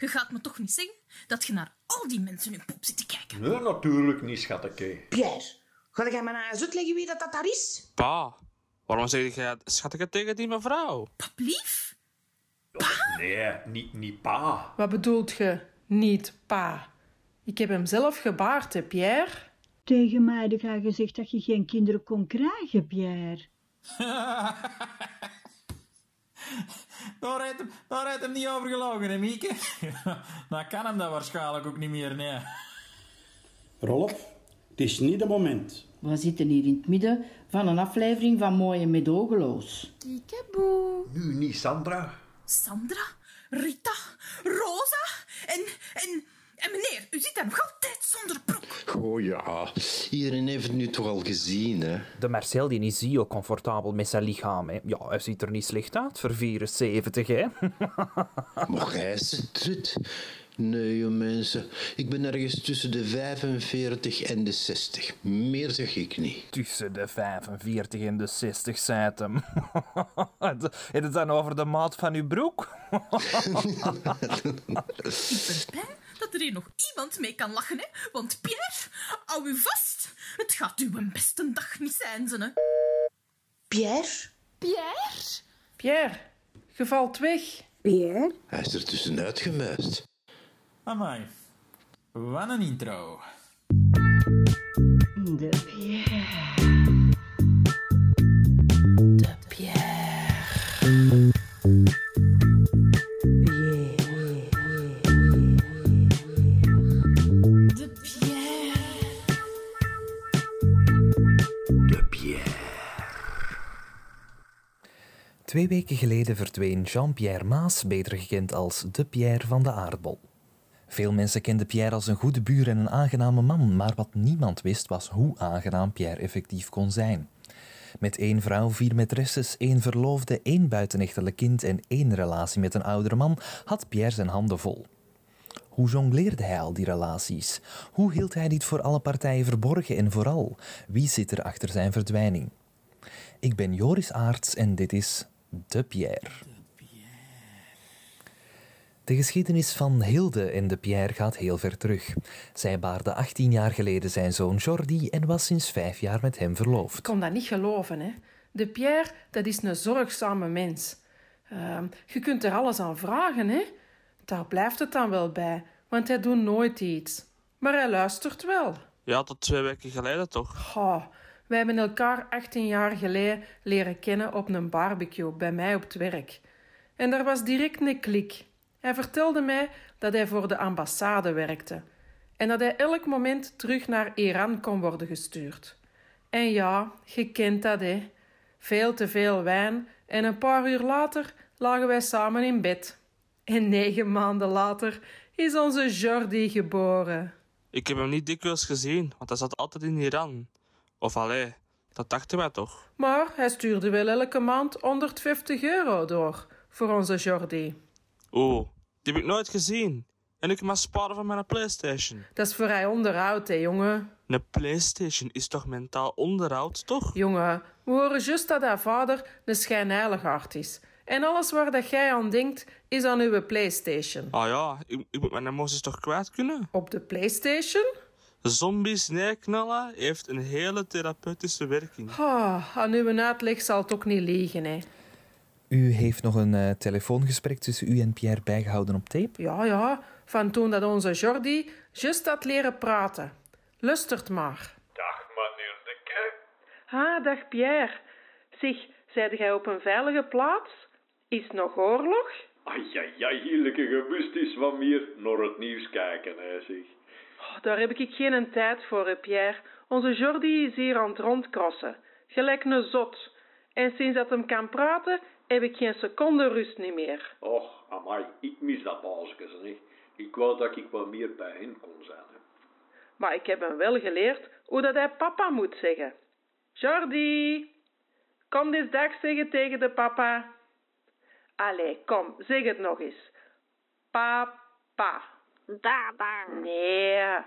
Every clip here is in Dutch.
Je gaat me toch niet zeggen dat je naar al die mensen hun poep zit te kijken? Nee, natuurlijk niet, schatje. Pierre, ga jij me nou eens uitleggen wie dat, dat daar is? Pa, waarom zeg jij schattige tegen die mevrouw? Paplief? Nee, niet, niet pa. Wat bedoelt je? Niet pa. Ik heb hem zelf gebaard, hè, Pierre? Tegen mij heb je gezegd dat je geen kinderen kon krijgen, Pierre. Daar heeft hem, daar heeft hem niet over gelogen, hè, Mieke? Dan kan hem dat waarschijnlijk ook niet meer, nee. Rolf, het is niet het moment. We zitten hier in het midden van een aflevering van Mooie Medogeloos. Kiekeboe. Nu niet, Sandra. Sandra? Rita? Rosa? En, en, en meneer, u zit daar nog altijd zonder broek. Oh ja, iedereen heeft het nu toch al gezien, hè? De Marcel die is heel comfortabel met zijn lichaam. Hè. Ja, hij ziet er niet slecht uit voor 74, hè. Maar hij is het trut. Nee, joh, mensen. Ik ben ergens tussen de 45 en de 60. Meer zeg ik niet. Tussen de 45 en de 60, zei het hem. Heb het dan over de maat van uw broek? Ik ben blij dat er hier nog iemand mee kan lachen, hè? Want Pierre, hou u vast. Het gaat uw beste dag niet zijn, ze, hè? Pierre? Pierre? Pierre, je valt weg. Pierre? Hij is er tussenuit gemuist. Amai. Wat een intro. De Pierre. Twee weken geleden verdween Jean-Pierre Maas, beter gekend als de Pierre van de aardbol. Veel mensen kenden Pierre als een goede buur en een aangename man, maar wat niemand wist was hoe aangenaam Pierre effectief kon zijn. Met één vrouw, vier maîtresses, één verloofde, één buitenechtelijk kind en één relatie met een oudere man had Pierre zijn handen vol. Hoe jongleerde hij al die relaties? Hoe hield hij dit voor alle partijen verborgen en vooral, wie zit er achter zijn verdwijning? Ik ben Joris Aarts en dit is De Pierre. De geschiedenis van Hilde en de Pierre gaat heel ver terug. Zij baarde 18 jaar geleden zijn zoon Jordi en was sinds vijf jaar met hem verloofd. Ik kon dat niet geloven, hè. De Pierre, dat is een zorgzame mens. Ehm, je kunt er alles aan vragen, hè. Daar blijft het dan wel bij, want hij doet nooit iets. Maar hij luistert wel. Ja, tot twee weken geleden toch? Oh, wij hebben elkaar 18 jaar geleden leren kennen op een barbecue bij mij op het werk. En daar was direct een klik. Hij vertelde mij dat hij voor de ambassade werkte en dat hij elk moment terug naar Iran kon worden gestuurd. En ja, je kent dat, hè. Veel te veel wijn en een paar uur later lagen wij samen in bed. En negen maanden later is onze Jordi geboren. Ik heb hem niet dikwijls gezien, want hij zat altijd in Iran. Of allee, dat dachten wij toch? Maar hij stuurde wel elke maand 150 euro door voor onze Jordi. Oeh, die heb ik nooit gezien. En ik mag sparen van mijn Playstation. Dat is voor hij onderhoud, hè, jongen. Een Playstation is toch mentaal onderhoud, toch? Jongen, we horen juist dat haar vader een schijnheiligaard is. En alles waar dat jij aan denkt, is aan uw Playstation. Ah ja, ik, ik moet mijn emoties toch kwijt kunnen? Op de Playstation? Zombies neerknallen heeft een hele therapeutische werking. Ah, aan uw uitleg zal het ook niet liegen, hè. U heeft nog een eh, telefoongesprek tussen u en Pierre bijgehouden op tape? Ja, ja, van toen dat onze Jordi juist had leren praten. Lustert maar. Dag, meneer de Kerk. Ah, dag Pierre. Zeg, zijde jij op een veilige plaats? Is nog oorlog? Ai, ai, ai, heerlijke gebust is van meer naar het nieuws kijken, hè, zeg. Oh, daar heb ik geen tijd voor, hè, Pierre. Onze Jordi is hier aan het rondkrossen. Gelijk een zot. En sinds dat hem kan praten, heb ik geen seconde rust niet meer. Och, amai, ik mis dat baasjes, hè. Ik wou dat ik wat meer bij hen kon zijn, hè. Maar ik heb hem wel geleerd hoe dat hij papa moet zeggen. Jordi, kom eens dag zeggen tegen de papa. Allee, kom, zeg het nog eens. Papa. Dada. Nee.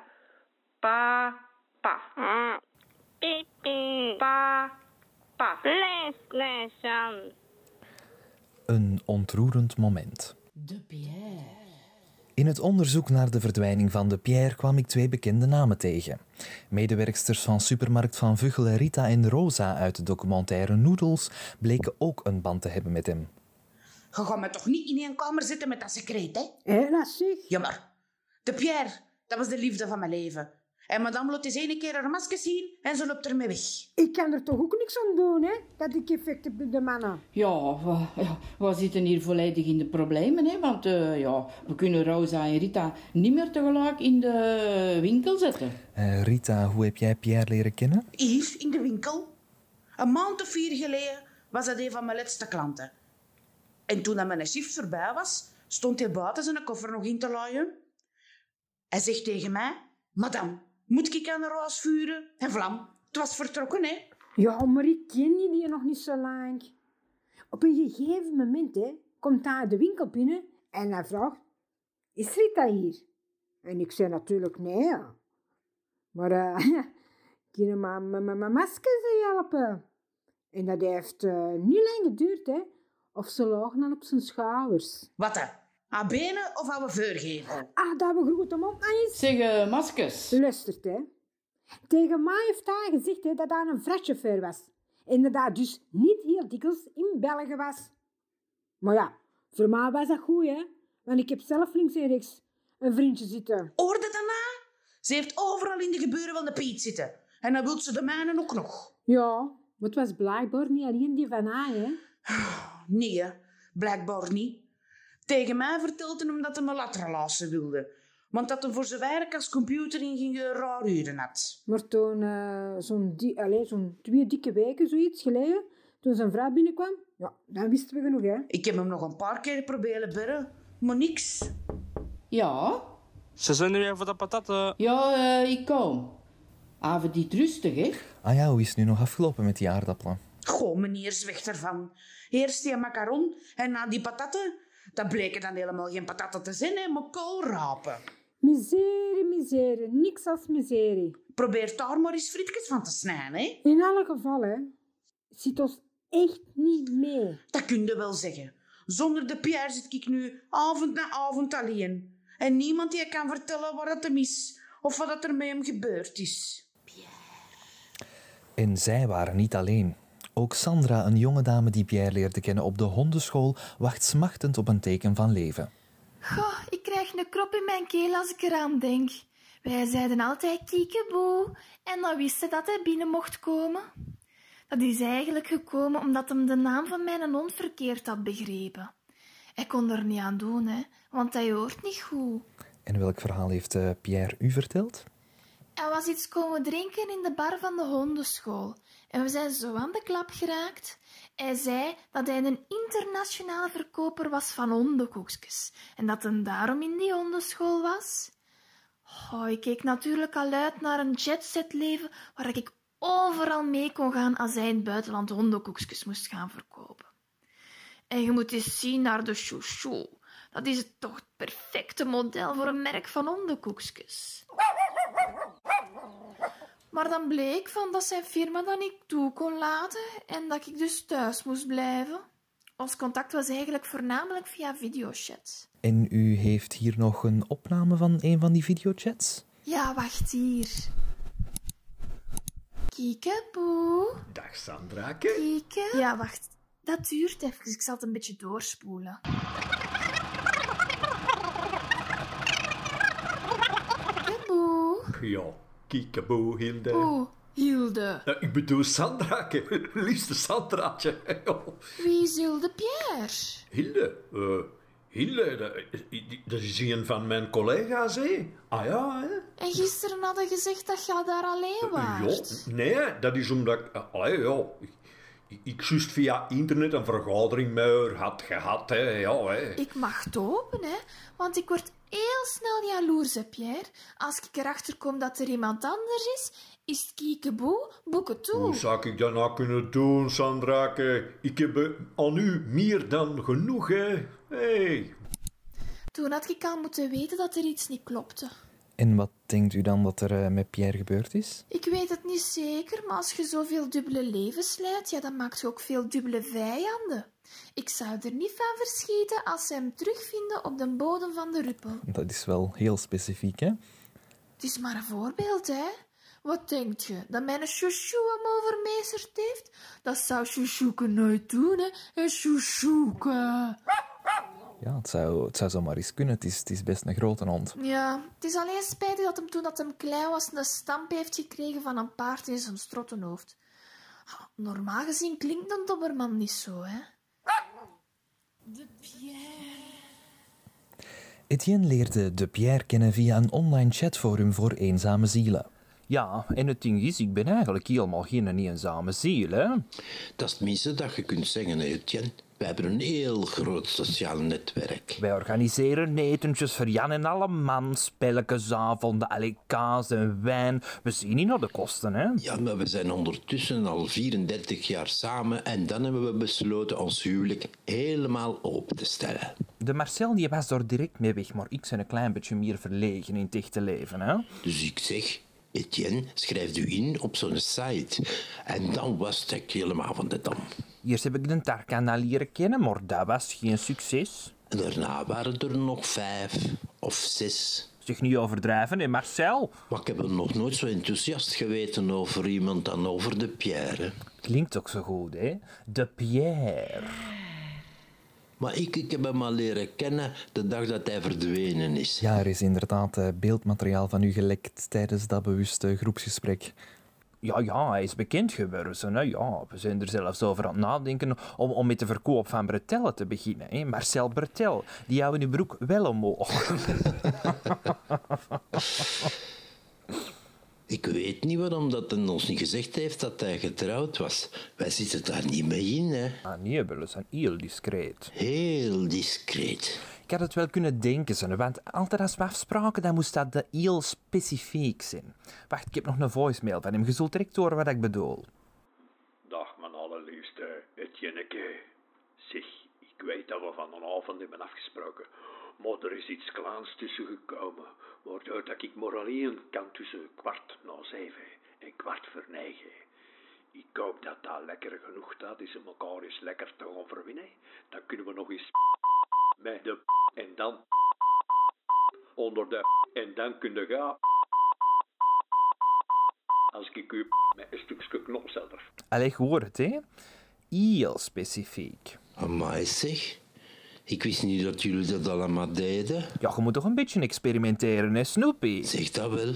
Papa. Pipi. Papa. PlayStation. Een ontroerend moment. De Pierre. In het onderzoek naar de verdwijning van de Pierre kwam ik twee bekende namen tegen. Medewerksters van supermarkt Van Vuggelen Rita en Rosa uit de documentaire Noodles bleken ook een band te hebben met hem. Je gaat me toch niet in één kamer zitten met dat secret, hè? Hé, dat zeg. Ja, maar de Pierre, dat was de liefde van mijn leven. En madame laat eens ene keer haar masker zien en ze loopt ermee weg. Ik kan er toch ook niks aan doen, hè? Dat ik effect heb op de mannen. Ja, we, ja, we zitten hier volledig in de problemen, hè? Want eh, ja, we kunnen Rosa en Rita niet meer tegelijk in de winkel zetten. Eh, Rita, hoe heb jij Pierre leren kennen? Hier, in de winkel. Een maand of vier geleden was dat een van mijn laatste klanten. En toen dat mijn shift voorbij was, stond hij buiten zijn koffer nog in te laaien. Hij zegt tegen mij, madame, moet ik aan de roos vuren? En vlam, het was vertrokken, hè? Ja, maar ik ken die die nog niet zo lang. Op een gegeven moment hè, komt hij de winkel binnen en hij vraagt: Is Rita hier? En ik zei natuurlijk nee. ja. Maar eh je maar met mijn masker helpen? En dat heeft eh, niet lang geduurd, hè? Of ze lagen dan op zijn schouders. Wat dan? Aan benen of aan mijn veurgevel? Ah, dat hebben we goed om op eens. Zeg, eh, maskers. Luistert, hè. Tegen mij heeft hij gezegd hè, dat hij een vrachtchauffeur was. En dat hij dus niet heel dikwijls in België was. Maar ja, voor mij was dat goed, hè. Want ik heb zelf links en rechts een vriendje zitten. Hoorde daarna? Ze heeft overal in de gebeuren van de Piet zitten. En dan wil ze de mijne ook nog. Ja, maar het was blijkbaar niet alleen die van hij, hè. Nee, hè. blijkbaar niet. Tegen mij vertelde hem dat hij een latrelatie wilde. Want dat hij voor zijn werk als computeringenieur raar uren had. Maar toen, eh, zo'n di- zo'n twee dikke weken, zoiets geleden, toen zijn vrouw binnenkwam, ja, dan wisten we genoeg, hè. Ik heb hem nog een paar keer proberen bellen, maar niks. Ja? Ze zijn nu weer voor de patatten. Ja, eh, ik kom. Avond niet rustig, hè? Ah ja, hoe is het nu nog afgelopen met die aardappelen? Goh, meneer zwicht ervan. Eerst die macaron en na die patatten. Dat bleken dan helemaal geen patatten te zijn, hè, maar koolrapen. Miserie, miserie, niks als miserie. Probeer daar maar eens frietjes van te snijden, hè. In alle gevallen zit ons echt niet mee. Dat kun je wel zeggen. Zonder de Pierre zit ik nu avond na avond alleen. En niemand die kan vertellen waar het hem is of wat dat er met hem gebeurd is. En zij waren niet alleen. Ook Sandra, een jonge dame die Pierre leerde kennen op de hondenschool, wacht smachtend op een teken van leven. Goh, ik krijg een krop in mijn keel als ik eraan denk. Wij zeiden altijd kiekeboe en dan wisten dat hij binnen mocht komen. Dat is eigenlijk gekomen omdat hem de naam van mijn hond verkeerd had begrepen. Hij kon er niet aan doen, hè, want hij hoort niet goed. En welk verhaal heeft eh, Pierre u verteld? Hij was iets komen drinken in de bar van de hondenschool. En we zijn zo aan de klap geraakt. Hij zei dat hij een internationaal verkoper was van hondenkoekjes. En dat hij daarom in die hondenschool was. Oh, ik keek natuurlijk al uit naar een jetset leven waar ik overal mee kon gaan als hij in het buitenland hondenkoekjes moest gaan verkopen. En je moet eens zien naar de chouchou. Dat is toch het perfecte model voor een merk van hondenkoekjes. Maar dan bleek van dat zijn firma dat niet toe kon laten en dat ik dus thuis moest blijven. Ons contact was eigenlijk voornamelijk via videochat. En u heeft hier nog een opname van een van die videochats? Ja, wacht hier. Kiekeboe. Dag Sandrake. Kieke. Ja, wacht. Dat duurt even. Ik zal het een beetje doorspoelen. Kiekeboe. Ja, kiekeboe, Hilde. Oeh, Hilde. Eh, ik bedoel Sandrake, liefste Sandraatje. Wie is Hilde Pierre? Hilde, eh, Hilde, dat, dat is een van mijn collega's, hè? Ah ja, hè? En gisteren hadden gezegd dat je daar alleen was. Ja, nee, dat is omdat ik... eh, Allee, ja, ik juist via internet een vergadering met haar had gehad, hè. Ja, hè. Ik mag het open, hè, want ik word heel snel jaloers, hè, Pierre. Als ik erachter kom dat er iemand anders is, is het kiekeboe, boeken toe. Hoe zou ik dat nou kunnen doen, Sandrake? Ik heb eh, aan u meer dan genoeg, hè. Hey. Toen had ik al moeten weten dat er iets niet klopte. En wat denkt u dan dat er eh, met Pierre gebeurd is? Ik weet het niet zeker, maar als je zoveel dubbele levens leidt, ja, dan maakt je ook veel dubbele vijanden. Ik zou er niet van verschieten als ze hem terugvinden op de bodem van de ruppel. Dat is wel heel specifiek, hè? Het is maar een voorbeeld, hè. Wat denkt je? Dat mijn chouchou hem overmeesterd heeft? Dat zou chouchouke nooit doen, hè. En chouchouke... Ja, het zou, het zou zomaar eens kunnen. Het is, het is best een grote hond. Ja, het is alleen spijtig dat hem toen dat hem klein was een stamp heeft gekregen van een paard in zijn strottenhoofd. Normaal gezien klinkt een dobberman niet zo, hè. De Pierre... Etienne leerde de Pierre kennen via een online chatforum voor eenzame zielen. Ja, en het ding is, ik ben eigenlijk helemaal geen eenzame ziel, hè. Dat is het minste dat je kunt zeggen, Etienne. We hebben een heel groot sociaal netwerk. Wij organiseren etentjes voor Jan en alle man, spelletjesavonden, allee, kaas en wijn. We zien niet naar de kosten, hè. Ja, maar we zijn ondertussen al 34 jaar samen en dan hebben we besloten ons huwelijk helemaal open te stellen. De Marcel die was er direct mee weg, maar ik ben een klein beetje meer verlegen in het echte leven, hè. Dus ik zeg, Etienne, schrijf u in op zo'n site. En dan was ik helemaal van de dam. Eerst heb ik de Tarkan al leren kennen, maar dat was geen succes. En daarna waren er nog vijf of zes. Zeg niet overdrijven, hè, Marcel? Maar ik heb nog nooit zo enthousiast geweten over iemand dan over de Pierre. Klinkt ook zo goed, hè? De Pierre. Maar ik, ik heb hem al leren kennen de dag dat hij verdwenen is. Ja, er is inderdaad eh, beeldmateriaal van u gelekt tijdens dat bewuste groepsgesprek. Ja, ja, hij is bekend geworden. Hè. Ja, we zijn er zelfs over aan het nadenken om, om met de verkoop van bretellen te beginnen. Hè. Marcel Bretel, die houden uw broek wel omhoog. Ik weet niet waarom dat hij ons niet gezegd heeft dat hij getrouwd was. Wij zitten daar niet mee in, hè. Ah, nee, we zijn heel discreet. Heel discreet. Ik had het wel kunnen denken, want altijd als we afspraken, dan moest dat de heel specifiek zijn. Wacht, ik heb nog een voicemail van hem. Je zult direct horen wat ik bedoel. Dag, mijn allerliefste Etienneke. Zeg, ik weet dat we van een avond hebben afgesproken. Maar er is iets kleins tussen gekomen. Waardoor dat ik maar alleen kan tussen kwart na zeven en kwart voor negen. Ik hoop dat dat lekker genoeg dat is om elkaar eens lekker te gaan verwinnen. Dan kunnen we nog eens met de en dan onder de en dan kunnen gaan. Als ik u met een stukje knopzetter. Allee, ik hoor het, hè? Heel specifiek. Amai zeg. Ik wist niet dat jullie dat allemaal deden. Ja, je moet toch een beetje experimenteren, hè, Snoopy? Zeg dat wel.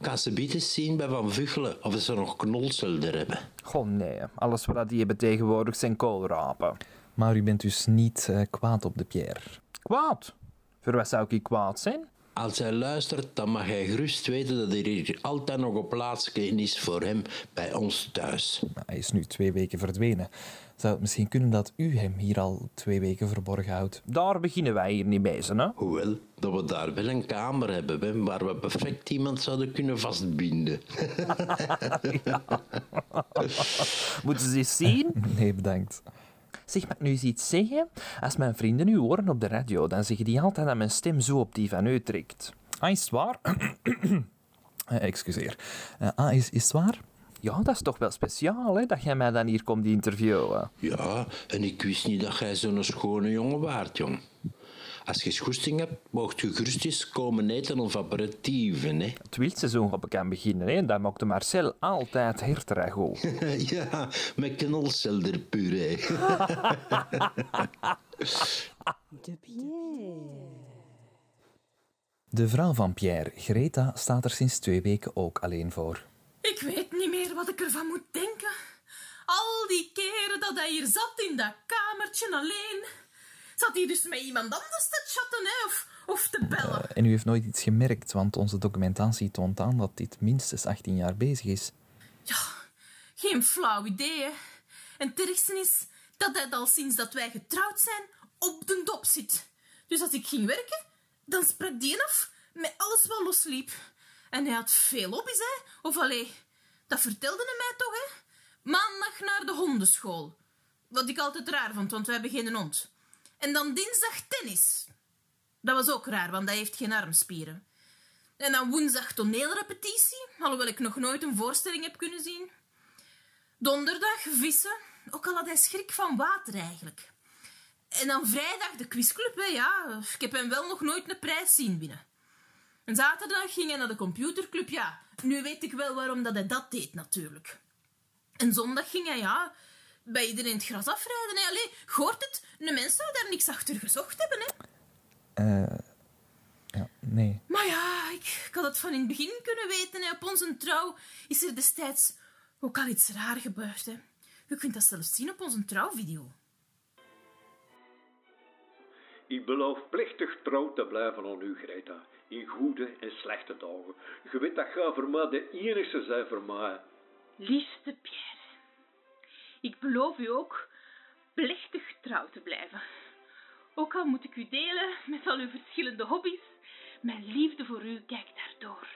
Kan ze bieden zien bij Van Vuggelen of ze nog knolselder hebben? Goh, nee. Alles wat die hebben tegenwoordig zijn koolrapen. Maar u bent dus niet eh, kwaad op de Pierre. Kwaad? Voor wat zou ik kwaad zijn? Als hij luistert, dan mag hij gerust weten dat er hier altijd nog een plaatsje in is voor hem bij ons thuis. Hij is nu twee weken verdwenen. Zou het misschien kunnen dat u hem hier al twee weken verborgen houdt? Daar beginnen wij hier niet mee, hè? Hoewel, dat we daar wel een kamer hebben hè, waar we perfect iemand zouden kunnen vastbinden. Moeten ze eens zien? Nee, bedankt. Zeg, ik nu eens iets zeggen? Als mijn vrienden u horen op de radio, dan zeggen die altijd dat mijn stem zo op die van u trekt. Ah, is het waar? Eh, excuseer. Ah, is, is het waar? Ja, dat is toch wel speciaal, hè, dat jij mij dan hier komt interviewen. Ja, en ik wist niet dat jij zo'n schone jongen waart, jong. Als je schoesting hebt, mocht je gerust eens komen eten of aperitieven, hè. Het wildseizoen op kan beginnen, hè. Dat maakte Marcel altijd hertragout. ja, met knolselderpuree. De Pierre. De vrouw van Pierre, Greta, staat er sinds twee weken ook alleen voor. Ik weet wat ik ervan moet denken. Al die keren dat hij hier zat in dat kamertje alleen. Zat hij dus met iemand anders te chatten hè? Of, of te bellen? En u heeft nooit iets gemerkt, want onze documentatie toont aan dat dit minstens 18 jaar bezig is. Geen flauw idee, hè. En het ergste is dat hij al sinds dat wij getrouwd zijn op de dop zit. Dus als ik ging werken, dan sprak die af met alles wat losliep. En hij had veel hobby's, hè. Of allee, dat vertelde hij mij toch, hè. Maandag naar de hondenschool. Wat ik altijd raar vond, want wij hebben geen hond. En dan dinsdag tennis. Dat was ook raar, want hij heeft geen armspieren. En dan woensdag toneelrepetitie, alhoewel ik nog nooit een voorstelling heb kunnen zien. Donderdag vissen, ook al had hij schrik van water eigenlijk. En dan vrijdag de quizclub, hè, ja. Ik heb hem wel nog nooit een prijs zien binnen. En zaterdag ging hij naar de computerclub, ja. Nu weet ik wel waarom dat hij dat deed, natuurlijk. En zondag ging hij, ja, bij iedereen het gras afrijden. Hè. Allee, hoort het? De mens zou daar niks achter gezocht hebben, hè. Eh. ja, nee. Maar ja, ik, ik had het van in het begin kunnen weten. Hè. Op onze trouw is er destijds ook al iets raar gebeurd. Hè. Je kunt dat zelfs zien op onze trouwvideo. Ik beloof plechtig trouw te blijven aan u, Greta. In goede en slechte dagen. Je weet dat jij voor mij de enige zijn voor mij. Liefste Pierre, ik beloof u ook plechtig trouw te blijven. Ook al moet ik u delen met al uw verschillende hobby's, mijn liefde voor u kijkt daardoor.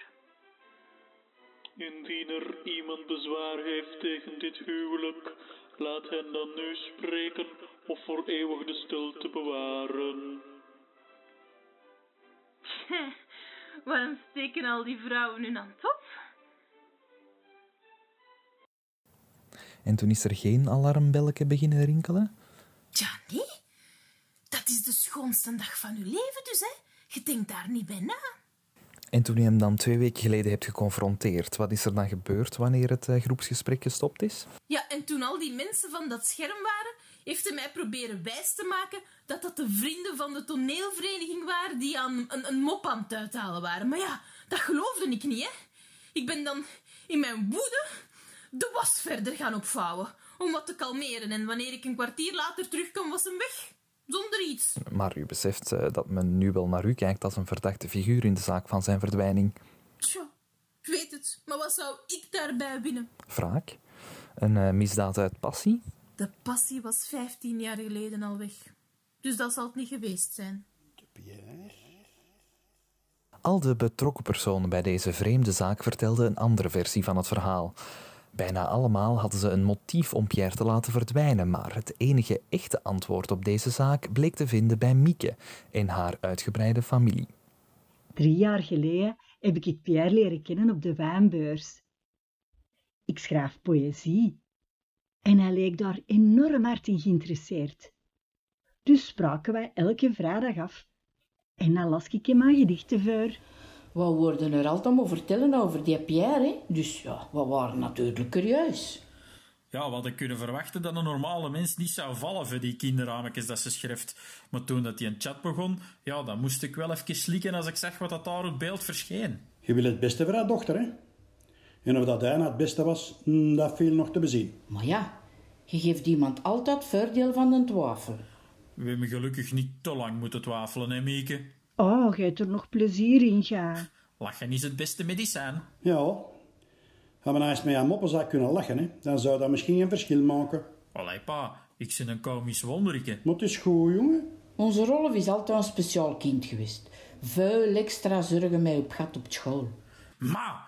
Indien er iemand bezwaar heeft tegen dit huwelijk, laat hen dan nu spreken of voor eeuwig de stilte bewaren. Waarom steken al die vrouwen hun hand op? En toen is er geen alarmbelletje beginnen rinkelen? Tja, nee. Dat is de schoonste dag van uw leven dus, hè. Je denkt daar niet bij na. En toen je hem dan twee weken geleden hebt geconfronteerd, wat is er dan gebeurd wanneer het eh, groepsgesprek gestopt is? Ja, en toen al die mensen van dat scherm waren, heeft hij mij proberen wijs te maken dat dat de vrienden van de toneelvereniging waren die aan een, een mop aan het uithalen waren. Maar ja, dat geloofde ik niet, hè. Ik ben dan in mijn woede de was verder gaan opvouwen om wat te kalmeren. En wanneer ik een kwartier later terugkwam, was hem weg. Zonder iets. Maar u beseft eh, dat men nu wel naar u kijkt als een verdachte figuur in de zaak van zijn verdwijning. Tja, ik weet het. Maar wat zou ik daarbij winnen? Wraak? Een eh, misdaad uit passie? De passie was 15 jaar geleden al weg. Dus dat zal het niet geweest zijn. Al de betrokken personen bij deze vreemde zaak vertelden een andere versie van het verhaal. Bijna allemaal hadden ze een motief om Pierre te laten verdwijnen, maar het enige echte antwoord op deze zaak bleek te vinden bij Mieke en haar uitgebreide familie. Drie jaar geleden heb ik Pierre leren kennen op de wijnbeurs. Ik schrijf poëzie en hij leek daar enorm hard in geïnteresseerd. Dus spraken wij elke vrijdag af en dan las ik hem aan gedichten voor. We worden er altijd om vertellen over die Pierre, hè? dus ja, we waren natuurlijk curieus. Ja, we hadden kunnen verwachten dat een normale mens niet zou vallen voor die kinderrametjes dat ze schrijft. Maar toen dat die een chat begon, ja, dan moest ik wel even slikken als ik zag wat dat daar op beeld verscheen. Je wil het beste voor haar dochter, hè? En of dat hij nou het beste was, hm, dat viel nog te bezien. Maar ja, je geeft iemand altijd voordeel van de twijfel. We hebben gelukkig niet te lang moeten twijfelen, hè, Mieke? Oh, jij hebt er nog plezier in, ga. Lachen is het beste medicijn. Ja. We nou eens met haar moppenzak kunnen lachen, hè? Dan zou dat misschien een verschil maken. Allee, pa, ik ben een komisch wonderike. Maar het is goed, jongen. Onze Rolf is altijd een speciaal kind geweest. Veel extra zorgen mij op gat op school. Ma,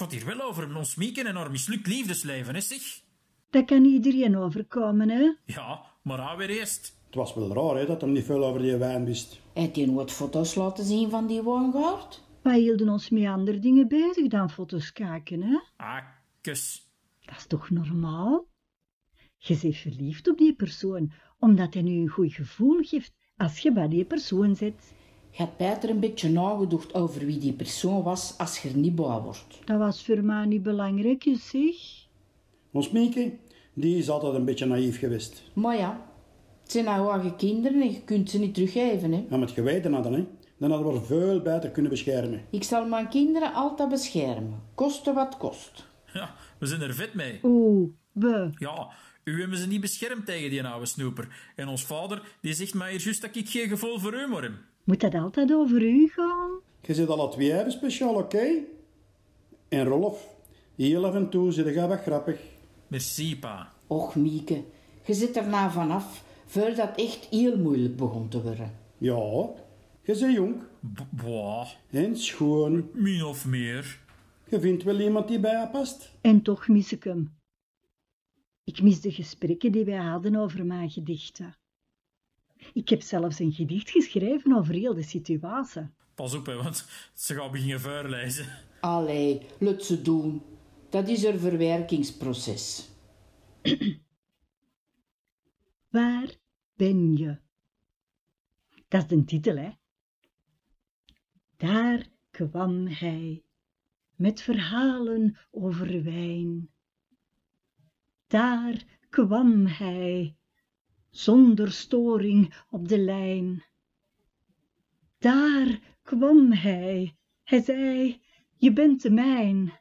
gaat hier wel over ons Mieke en haar mislukt liefdesleven, hè, zeg? Dat kan iedereen overkomen, hè? Ja, maar haar weer eerst. Het was wel raar, hè, dat hem niet veel over die wijn wist. Heb je wat foto's laten zien van die wijngaard? Wij hielden ons met andere dingen bezig dan foto's kijken, hè? Ah, kus. Dat is toch normaal? Je bent verliefd op die persoon, omdat hij nu een goed gevoel geeft als je bij die persoon zit. Je had beter een beetje nagedacht over wie die persoon was als je er niet bij wordt. Dat was voor mij niet belangrijk, je zeg. Ons Mieke, die is altijd een beetje naïef geweest. Maar ja, het zijn nou eigen kinderen en je kunt ze niet teruggeven, hè? Ja, met geweten hadden, hè? Dan hadden we er veel beter kunnen beschermen. Ik zal mijn kinderen altijd beschermen, koste wat kost. Ja, we zijn er vet mee. Oeh, we. Ja, u hebben ze niet beschermd tegen die oude snoeper. En ons vader, die zegt mij hier juist dat ik geen gevoel voor humor heb. Moet dat altijd over u gaan? Je zit alle twee even speciaal, oké? En Rolf, heel af en toe zit je wat grappig. Merci, pa. Och, Mieke, je zit er nou vanaf, voordat het echt heel moeilijk begon te worden. Ja, je bent jong. Boah. En schoon. Min of meer. Je vindt wel iemand die bij je past. En toch mis ik hem. Ik mis de gesprekken die wij hadden over mijn gedichten. Ik heb zelfs een gedicht geschreven over heel de situatie. Pas op, hè, want ze gaan beginnen voorlezen. Allee, laat ze doen. Dat is een verwerkingsproces. Waar ben je? Dat is de titel, hè? Daar kwam hij met verhalen over wijn. Daar kwam hij zonder storing op de lijn. Daar kwam hij, hij zei, je bent de mijn.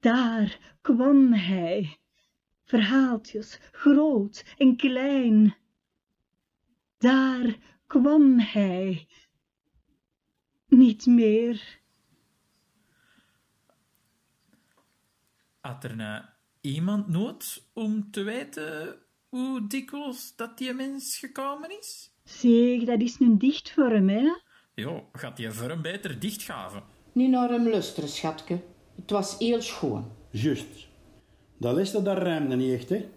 Daar kwam hij, verhaaltjes groot en klein. Daar kwam hij, niet meer. Had er nou iemand nood om te weten hoe dikwijls dat die mens gekomen is? Zeg, dat is een dichtvorm, hè? Ja, gaat die vorm beter dichtgaven? Niet naar hem luisteren, schatke. Het was heel schoon. Juist. Dat liste, dat ruimde niet echt, hè?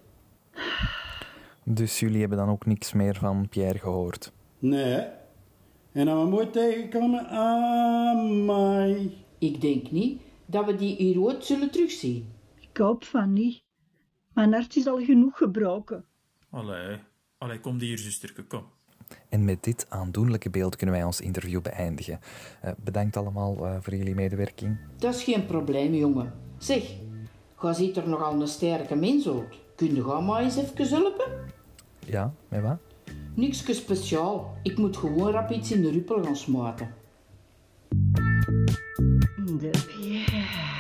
Dus jullie hebben dan ook niks meer van Pierre gehoord? Nee? En dan we mooi tegenkomen, amai. Ik denk niet dat we die hier ooit zullen terugzien. Ik hoop van niet. Mijn hart is al genoeg gebroken. Allee, allee, kom hier, zusterke, kom. En met dit aandoenlijke beeld kunnen wij ons interview beëindigen. Eh, bedankt allemaal eh, voor jullie medewerking. Dat is geen probleem, jongen. Zeg, ga ziet er nogal een sterke mens uit. Kun je gaan maar eens even helpen? Ja, met wat? Niks speciaal. Ik moet gewoon rap iets in de ruppel gaan smaten. De Pierre.